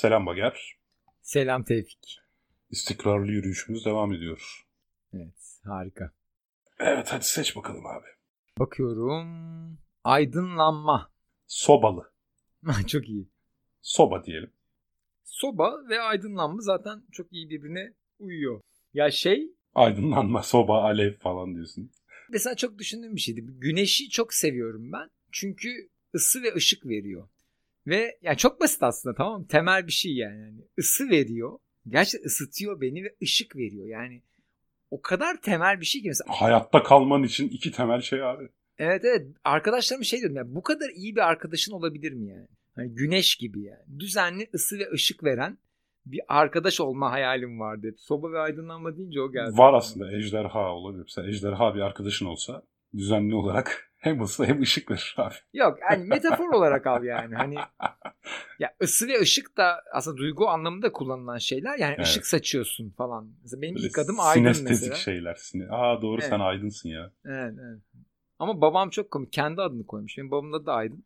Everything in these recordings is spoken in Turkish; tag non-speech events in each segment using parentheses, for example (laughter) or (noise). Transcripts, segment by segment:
Selam Bager. Selam Tevfik. İstikrarlı yürüyüşümüz devam ediyor. Evet harika. Evet hadi seç bakalım abi. Bakıyorum. Aydınlanma. Sobalı. (laughs) çok iyi. Soba diyelim. Soba ve aydınlanma zaten çok iyi birbirine uyuyor. Ya şey Aydınlanma, soba, alev falan diyorsun. mesela çok düşündüğüm bir şeydi. Güneşi çok seviyorum ben. Çünkü ısı ve ışık veriyor. Ve yani çok basit aslında tamam mı? Temel bir şey yani. yani ısı veriyor. Gerçekten ısıtıyor beni ve ışık veriyor. Yani o kadar temel bir şey ki mesela Hayatta kalman için iki temel şey abi. Evet evet arkadaşlarım şey diyorum ya bu kadar iyi bir arkadaşın olabilir mi yani? Hani güneş gibi yani. Düzenli ısı ve ışık veren bir arkadaş olma hayalim vardı. Soba ve aydınlanma deyince o geldi. Var aslında ejderha olabilir. Mesela ejderha bir arkadaşın olsa düzenli olarak (laughs) hem ısı hem ışık verir abi. Yok yani metafor olarak al yani. Hani (laughs) ya ısı ve ışık da aslında duygu anlamında kullanılan şeyler. Yani Evet. ışı saçıyorsun falan. Mesela benim Böyle ilk adım aydın sinestezik mesela. şeyler. Sine- Aa doğru Evet. sen aydınsın ya. Evet, evet. Ama babam çok komik. Kendi adını koymuş. Benim babamın adı da Aydın.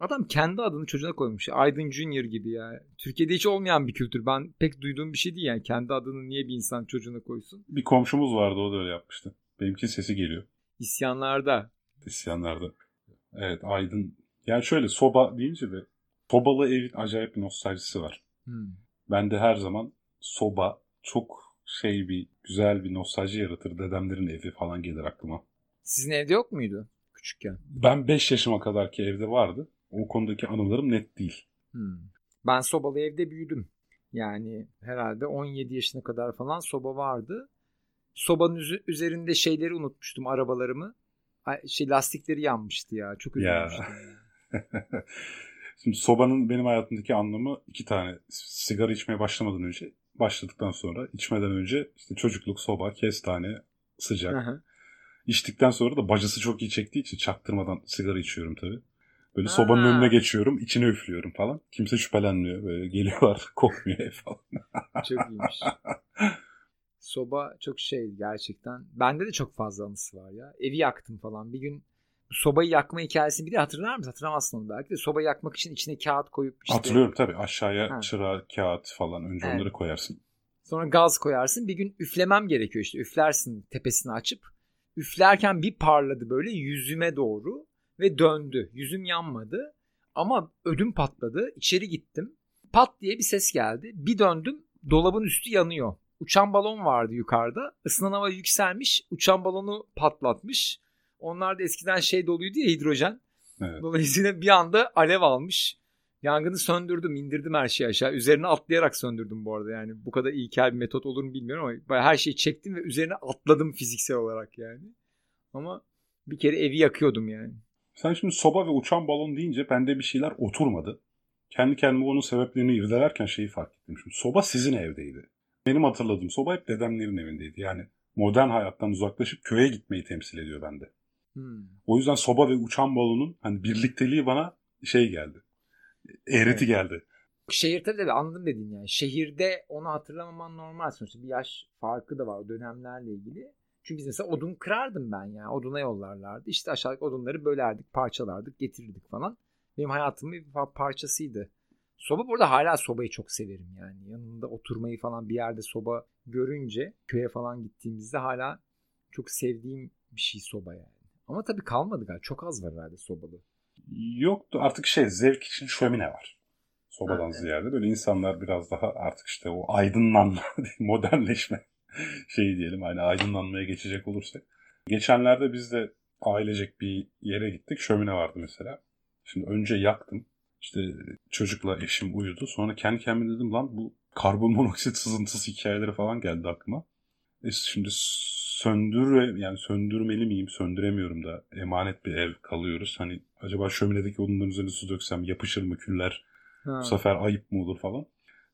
Adam kendi adını çocuğuna koymuş. Aydın Junior gibi ya. Türkiye'de hiç olmayan bir kültür. Ben pek duyduğum bir şey değil yani. Kendi adını niye bir insan çocuğuna koysun? Bir komşumuz vardı o da öyle yapmıştı. Benimki sesi geliyor. İsyanlarda. İsyanlarda. Evet aydın. Yani şöyle soba deyince de sobalı evin acayip bir nostaljisi var. Hmm. Bende her zaman soba çok şey bir güzel bir nostalji yaratır. Dedemlerin evi falan gelir aklıma. Sizin evde yok muydu küçükken? Ben 5 yaşıma kadar ki evde vardı. O konudaki anılarım net değil. Hmm. Ben sobalı evde büyüdüm. Yani herhalde 17 yaşına kadar falan soba vardı. Sobanın üzerinde şeyleri unutmuştum arabalarımı. Şey lastikleri yanmıştı ya. Çok Ya. üzülmüştüm. (laughs) Şimdi sobanın benim hayatımdaki anlamı iki tane. Sigara içmeye başlamadan önce, başladıktan sonra, içmeden önce işte çocukluk, soba, kestane, sıcak. İçtikten sonra da bacası çok iyi çektiği için çaktırmadan sigara içiyorum tabii. Böyle Ha. sobanın önüne geçiyorum, içine üflüyorum falan. Kimse şüphelenmiyor. Böyle geliyorlar, (laughs) kokmuyor falan. Çok iyiymiş. (laughs) Soba çok şey gerçekten. Bende de çok fazla anısı var ya. Evi yaktım falan. Bir gün sobayı yakma hikayesini bir de hatırlar mısın? Hatırlamazsın onu belki de. Sobayı yakmak için içine kağıt koyup işte Hatırlıyorum tabii. Aşağıya Ha. çıra, kağıt falan önce Evet. onları koyarsın. Sonra gaz koyarsın. Bir gün üflemem gerekiyor işte. Üflersin tepesini açıp. Üflerken bir parladı böyle yüzüme doğru ve döndü. Yüzüm yanmadı ama ödüm patladı. İçeri gittim. Pat diye bir ses geldi. Bir döndüm dolabın üstü yanıyor. Uçan balon vardı yukarıda. Isınan hava yükselmiş. Uçan balonu patlatmış. Onlar da eskiden şey doluydu ya hidrojen. Evet. Dolayısıyla bir anda alev almış. Yangını söndürdüm, indirdim her şeyi aşağı. Üzerine atlayarak söndürdüm bu arada. Yani bu kadar ilkel bir metot olur mu bilmiyorum ama her şeyi çektim ve üzerine atladım fiziksel olarak yani. Ama bir kere evi yakıyordum yani. Sen şimdi soba ve uçan balon deyince bende bir şeyler oturmadı. Kendi kendime onun sebeplerini irdelerken şeyi fark ettim. Şimdi soba sizin evdeydi. Benim hatırladığım soba hep dedemlerin evindeydi. Yani modern hayattan uzaklaşıp köye gitmeyi temsil ediyor bende. Hmm. O yüzden soba ve uçan balonun hani birlikteliği bana şey geldi. Eğreti Evet. geldi. Şehir tabii tabii anladım dedin yani. Şehirde onu hatırlamaman normal sonuçta. Bir yaş farkı da var o dönemlerle ilgili. Çünkü biz mesela odun kırardım ben yani. Oduna yollarlardı. İşte aşağıdaki odunları bölerdik, parçalardık, getirirdik falan. Benim hayatımın bir pa- parçasıydı. Soba burada hala sobayı çok severim yani. Yanında oturmayı falan bir yerde soba görünce köye falan gittiğimizde hala çok sevdiğim bir şey soba yani. Ama tabii kalmadı galiba. Çok az var herhalde sobalı. Yoktu artık şey zevk için şömine var. Sobadan Ha, evet. ziyade böyle insanlar biraz daha artık işte o aydınlanma, (laughs) modernleşme şeyi diyelim. Hani aydınlanmaya geçecek olursak. Geçenlerde biz de ailecek bir yere gittik. Şömine vardı mesela. Şimdi önce yaktım. İşte çocukla eşim uyudu. Sonra kendi kendime dedim lan bu karbonmonoksit sızıntısı hikayeleri falan geldi aklıma. E şimdi söndür yani söndürmeli miyim? Söndüremiyorum da emanet bir ev kalıyoruz. Hani acaba şöminedeki odunların üzerine su döksem yapışır mı küller? Ha. Bu sefer ayıp mı olur falan.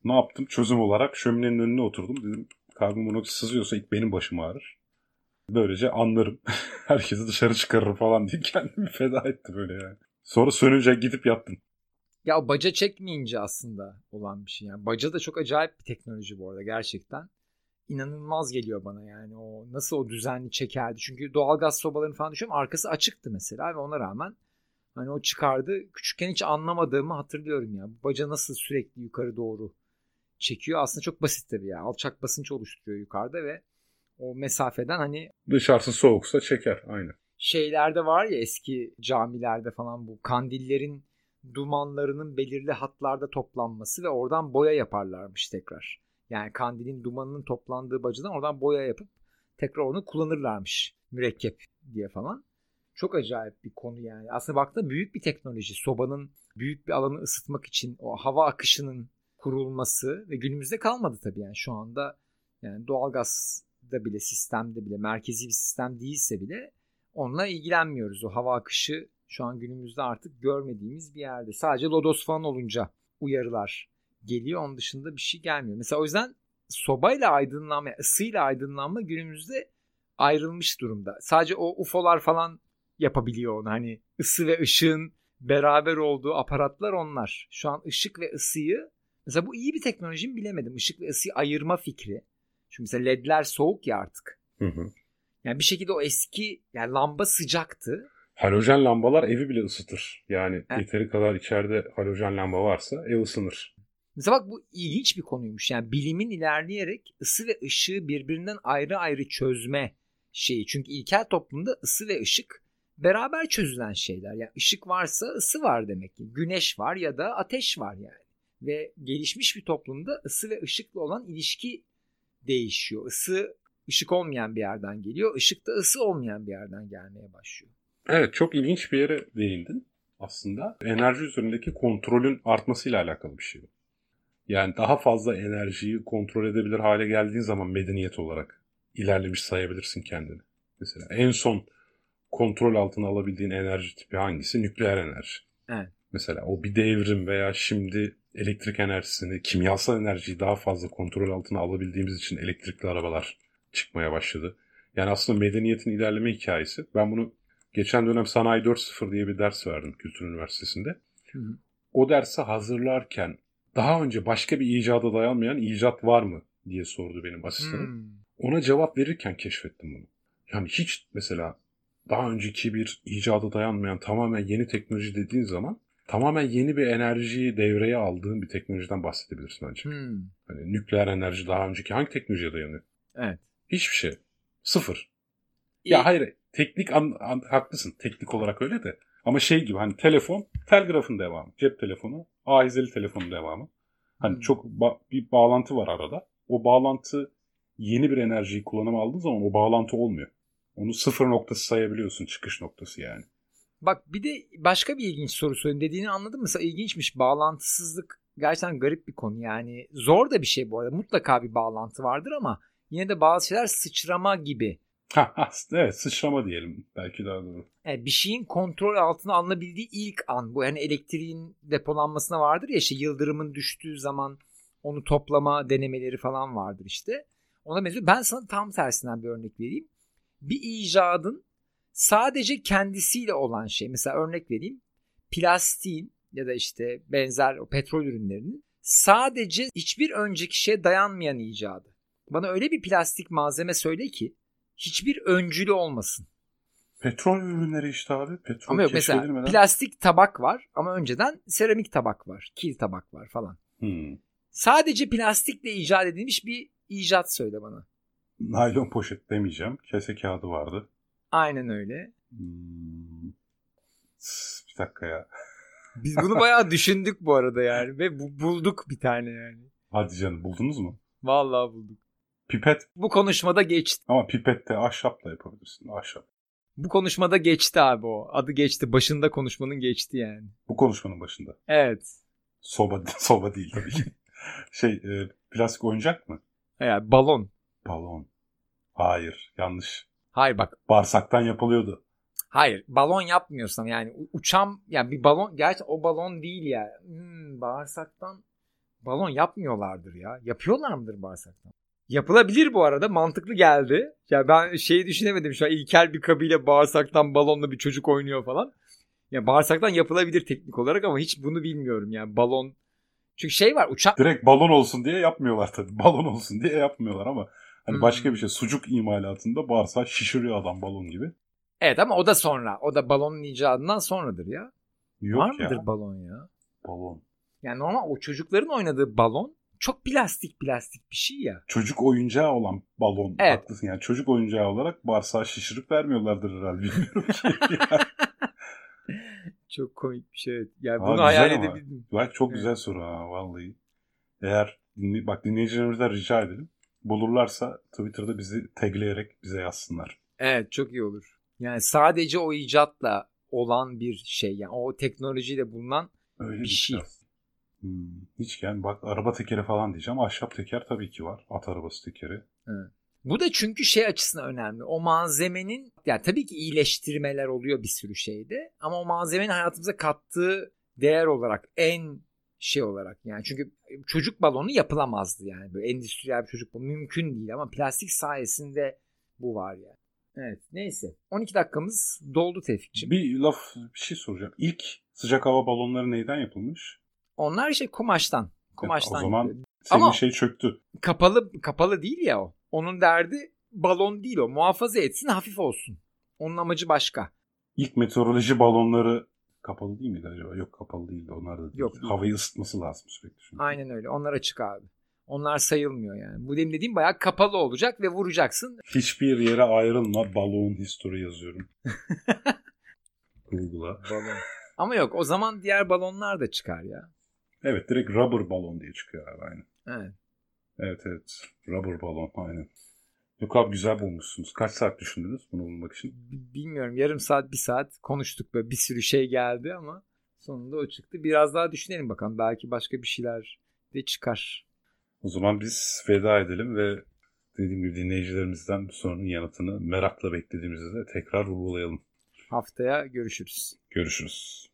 Ne yaptım? Çözüm olarak şöminenin önüne oturdum. Dedim karbonmonoksit sızıyorsa ilk benim başım ağrır. Böylece anlarım. (laughs) Herkesi dışarı çıkarır falan diye kendimi feda etti böyle yani. Sonra sönünce gidip yattım. Ya o baca çekmeyince aslında olan bir şey. Yani baca da çok acayip bir teknoloji bu arada gerçekten. İnanılmaz geliyor bana yani o nasıl o düzenli çekerdi. Çünkü doğalgaz sobalarını falan düşünüyorum arkası açıktı mesela ve ona rağmen Hani o çıkardı. Küçükken hiç anlamadığımı hatırlıyorum ya. Baca nasıl sürekli yukarı doğru çekiyor. Aslında çok basit tabii ya. Alçak basınç oluşturuyor yukarıda ve o mesafeden hani Dışarısı soğuksa çeker. Aynen. şeylerde var ya eski camilerde falan bu kandillerin dumanlarının belirli hatlarda toplanması ve oradan boya yaparlarmış tekrar. Yani kandilin dumanının toplandığı bacadan oradan boya yapıp tekrar onu kullanırlarmış mürekkep diye falan. Çok acayip bir konu yani. Aslında baktığında büyük bir teknoloji. Sobanın büyük bir alanı ısıtmak için o hava akışının kurulması ve günümüzde kalmadı tabii yani şu anda yani doğalgazda bile sistemde bile merkezi bir sistem değilse bile onunla ilgilenmiyoruz. O hava akışı şu an günümüzde artık görmediğimiz bir yerde. Sadece lodos falan olunca uyarılar geliyor. Onun dışında bir şey gelmiyor. Mesela o yüzden sobayla aydınlanma, ısıyla aydınlanma günümüzde ayrılmış durumda. Sadece o UFO'lar falan yapabiliyor onu. Hani ısı ve ışığın beraber olduğu aparatlar onlar. Şu an ışık ve ısıyı mesela bu iyi bir teknoloji mi bilemedim. Işık ve ısıyı ayırma fikri. Çünkü mesela ledler soğuk ya artık. Hı hı. Yani bir şekilde o eski yani lamba sıcaktı. Halojen lambalar evi bile ısıtır. Yani Evet. yeteri kadar içeride halojen lamba varsa ev ısınır. Mesela bak bu ilginç bir konuymuş. Yani bilimin ilerleyerek ısı ve ışığı birbirinden ayrı ayrı çözme şeyi. Çünkü ilkel toplumda ısı ve ışık beraber çözülen şeyler. Yani ışık varsa ısı var demek ki. Güneş var ya da ateş var yani. Ve gelişmiş bir toplumda ısı ve ışıkla olan ilişki değişiyor. Isı ışık olmayan bir yerden geliyor. Işık da ısı olmayan bir yerden gelmeye başlıyor. Evet çok ilginç bir yere değindin aslında. Enerji üzerindeki kontrolün artmasıyla alakalı bir şey bu. Yani daha fazla enerjiyi kontrol edebilir hale geldiğin zaman medeniyet olarak ilerlemiş sayabilirsin kendini. Mesela en son kontrol altına alabildiğin enerji tipi hangisi? Nükleer enerji. Evet. Mesela o bir devrim veya şimdi elektrik enerjisini, kimyasal enerjiyi daha fazla kontrol altına alabildiğimiz için elektrikli arabalar çıkmaya başladı. Yani aslında medeniyetin ilerleme hikayesi. Ben bunu geçen dönem Sanayi 4.0 diye bir ders verdim Kültür Üniversitesi'nde. Hı hı. O dersi hazırlarken daha önce başka bir icada dayanmayan icat var mı diye sordu benim asistanım. Hmm. Ona cevap verirken keşfettim bunu. Yani hiç mesela daha önceki bir icada dayanmayan tamamen yeni teknoloji dediğin zaman tamamen yeni bir enerjiyi devreye aldığın bir teknolojiden bahsedebilirsin ancak. Hmm. Hani nükleer enerji daha önceki hangi teknolojiye dayanıyor? Evet. Hiçbir şey. Sıfır. Ya hayır teknik an, an- haklısın. Teknik olarak öyle de. Ama şey gibi hani telefon telgrafın devamı. Cep telefonu ahizeli telefonun devamı. Hani Hmm. çok ba- bir bağlantı var arada. O bağlantı yeni bir enerjiyi kullanıma aldığın zaman o bağlantı olmuyor. Onu sıfır noktası sayabiliyorsun. Çıkış noktası yani. Bak bir de başka bir ilginç soru sorayım. Dediğini anladım. Mesela ilginçmiş. Bağlantısızlık gerçekten garip bir konu. Yani zor da bir şey bu arada. Mutlaka bir bağlantı vardır ama yine de bazı şeyler sıçrama gibi. Evet sıçrama diyelim. Belki daha doğru. Yani bir şeyin kontrol altına alınabildiği ilk an bu. Yani elektriğin depolanmasına vardır ya işte yıldırımın düştüğü zaman onu toplama denemeleri falan vardır işte. Ona benziyor. Ben sana tam tersinden bir örnek vereyim. Bir icadın sadece kendisiyle olan şey. Mesela örnek vereyim. Plastiğin ya da işte benzer o petrol ürünlerinin sadece hiçbir önceki şeye dayanmayan icadı. Bana öyle bir plastik malzeme söyle ki hiçbir öncülü olmasın. Petrol ürünleri işte abi. Petrol Ama yok mesela plastik tabak var ama önceden seramik tabak var, kil tabak var falan. Hmm. Sadece plastikle icat edilmiş bir icat söyle bana. Naylon poşet demeyeceğim. Kese kağıdı vardı. Aynen öyle. Hmm. Bir dakika ya. (laughs) Biz bunu bayağı düşündük bu arada yani ve bu- bulduk bir tane yani. Hadi canım buldunuz mu? Vallahi bulduk. Pipet Bu konuşmada geçti. ama pipette ahşapla yapabilirsin. Ahşap. Bu konuşmada geçti abi o. Adı geçti. Başında konuşmanın geçti yani. Bu konuşmanın başında. Evet. Soba, (laughs) soba değil tabii ki. şey e, plastik oyuncak mı? Yani balon. Balon. Hayır yanlış. Hayır bak. Bağırsaktan yapılıyordu. Hayır. Balon yapmıyorsun yani. U- Uçan yani bir balon. Gerçi o balon değil ya. Hmm, bağırsaktan balon yapmıyorlardır ya. Yapıyorlar mıdır bağırsaktan? Yapılabilir bu arada. Mantıklı geldi. Ya ben şeyi düşünemedim şu an. İlkel bir kabile bağırsaktan balonla bir çocuk oynuyor falan. Ya bağırsaktan yapılabilir teknik olarak ama hiç bunu bilmiyorum yani balon. Çünkü şey var uçak Direkt balon olsun diye yapmıyorlar tabii. (laughs) Balon olsun diye yapmıyorlar ama hani Hmm. başka bir şey sucuk imalatında bağırsağı şişiriyor adam balon gibi. Evet ama o da sonra. O da balonun icadından sonradır ya. Yok Var ya. mıdır balon ya? Balon. Yani normal o çocukların oynadığı balon çok plastik plastik bir şey ya. Çocuk oyuncağı olan balon. Evet. Haklısın yani. Çocuk oyuncağı olarak bağırsağı şişirip vermiyorlardır herhalde. Bilmiyorum ki. (laughs) Çok komik bir şey. Yani Aa, bunu hayal edebildim. Bak çok Evet. güzel soru ha vallahi. Eğer bak dinleyicilerimizden rica edelim. Bulurlarsa Twitter'da bizi tagleyerek bize yazsınlar. Evet çok iyi olur. Yani sadece o icatla olan bir şey. Yani o teknolojiyle bulunan Öyle Bir şey. aslında. Hmm, hiç yani bak araba tekeri falan diyeceğim. Ahşap teker tabii ki var. At arabası tekeri. Bu da çünkü şey açısından önemli. O malzemenin yani tabii ki iyileştirmeler oluyor bir sürü şeyde ama o malzemenin hayatımıza kattığı değer olarak en şey olarak yani çünkü çocuk balonu yapılamazdı yani böyle endüstriyel bir çocuk balonu mümkün değil ama plastik sayesinde bu var yani. Evet neyse 12 dakikamız doldu Tevfik'ciğim. Bir laf bir şey soracağım. İlk sıcak hava balonları neyden yapılmış? Onlar şey kumaştan. Kumaştan o zaman senin Ama- şey çöktü. kapalı kapalı değil ya o. Onun derdi balon değil o. Muhafaza etsin hafif olsun. Onun amacı başka. İlk meteoroloji balonları kapalı değil miydi acaba? Yok kapalı değildi. Onlar da değil. Yok. Havayı ısıtması lazım sürekli. Çünkü. Aynen öyle. Onlar açık abi. Onlar sayılmıyor yani. Bu benim dediğim bayağı kapalı olacak ve vuracaksın. Hiçbir yere ayrılma balon history yazıyorum. (laughs) Google'a. Balon. Ama yok o zaman diğer balonlar da çıkar ya. Evet direkt rubber balon diye çıkıyor abi aynen. Evet. Evet evet. Rubber balon aynen. Yok abi güzel bulmuşsunuz. Kaç saat düşündünüz bunu bulmak için? Bilmiyorum yarım saat bir saat konuştuk böyle bir sürü şey geldi ama sonunda o çıktı. Biraz daha düşünelim bakalım. Belki başka bir şeyler de çıkar. O zaman biz veda edelim ve dediğim gibi dinleyicilerimizden bu sorunun yanıtını merakla beklediğimizde de tekrar vurgulayalım. Haftaya görüşürüz. Görüşürüz.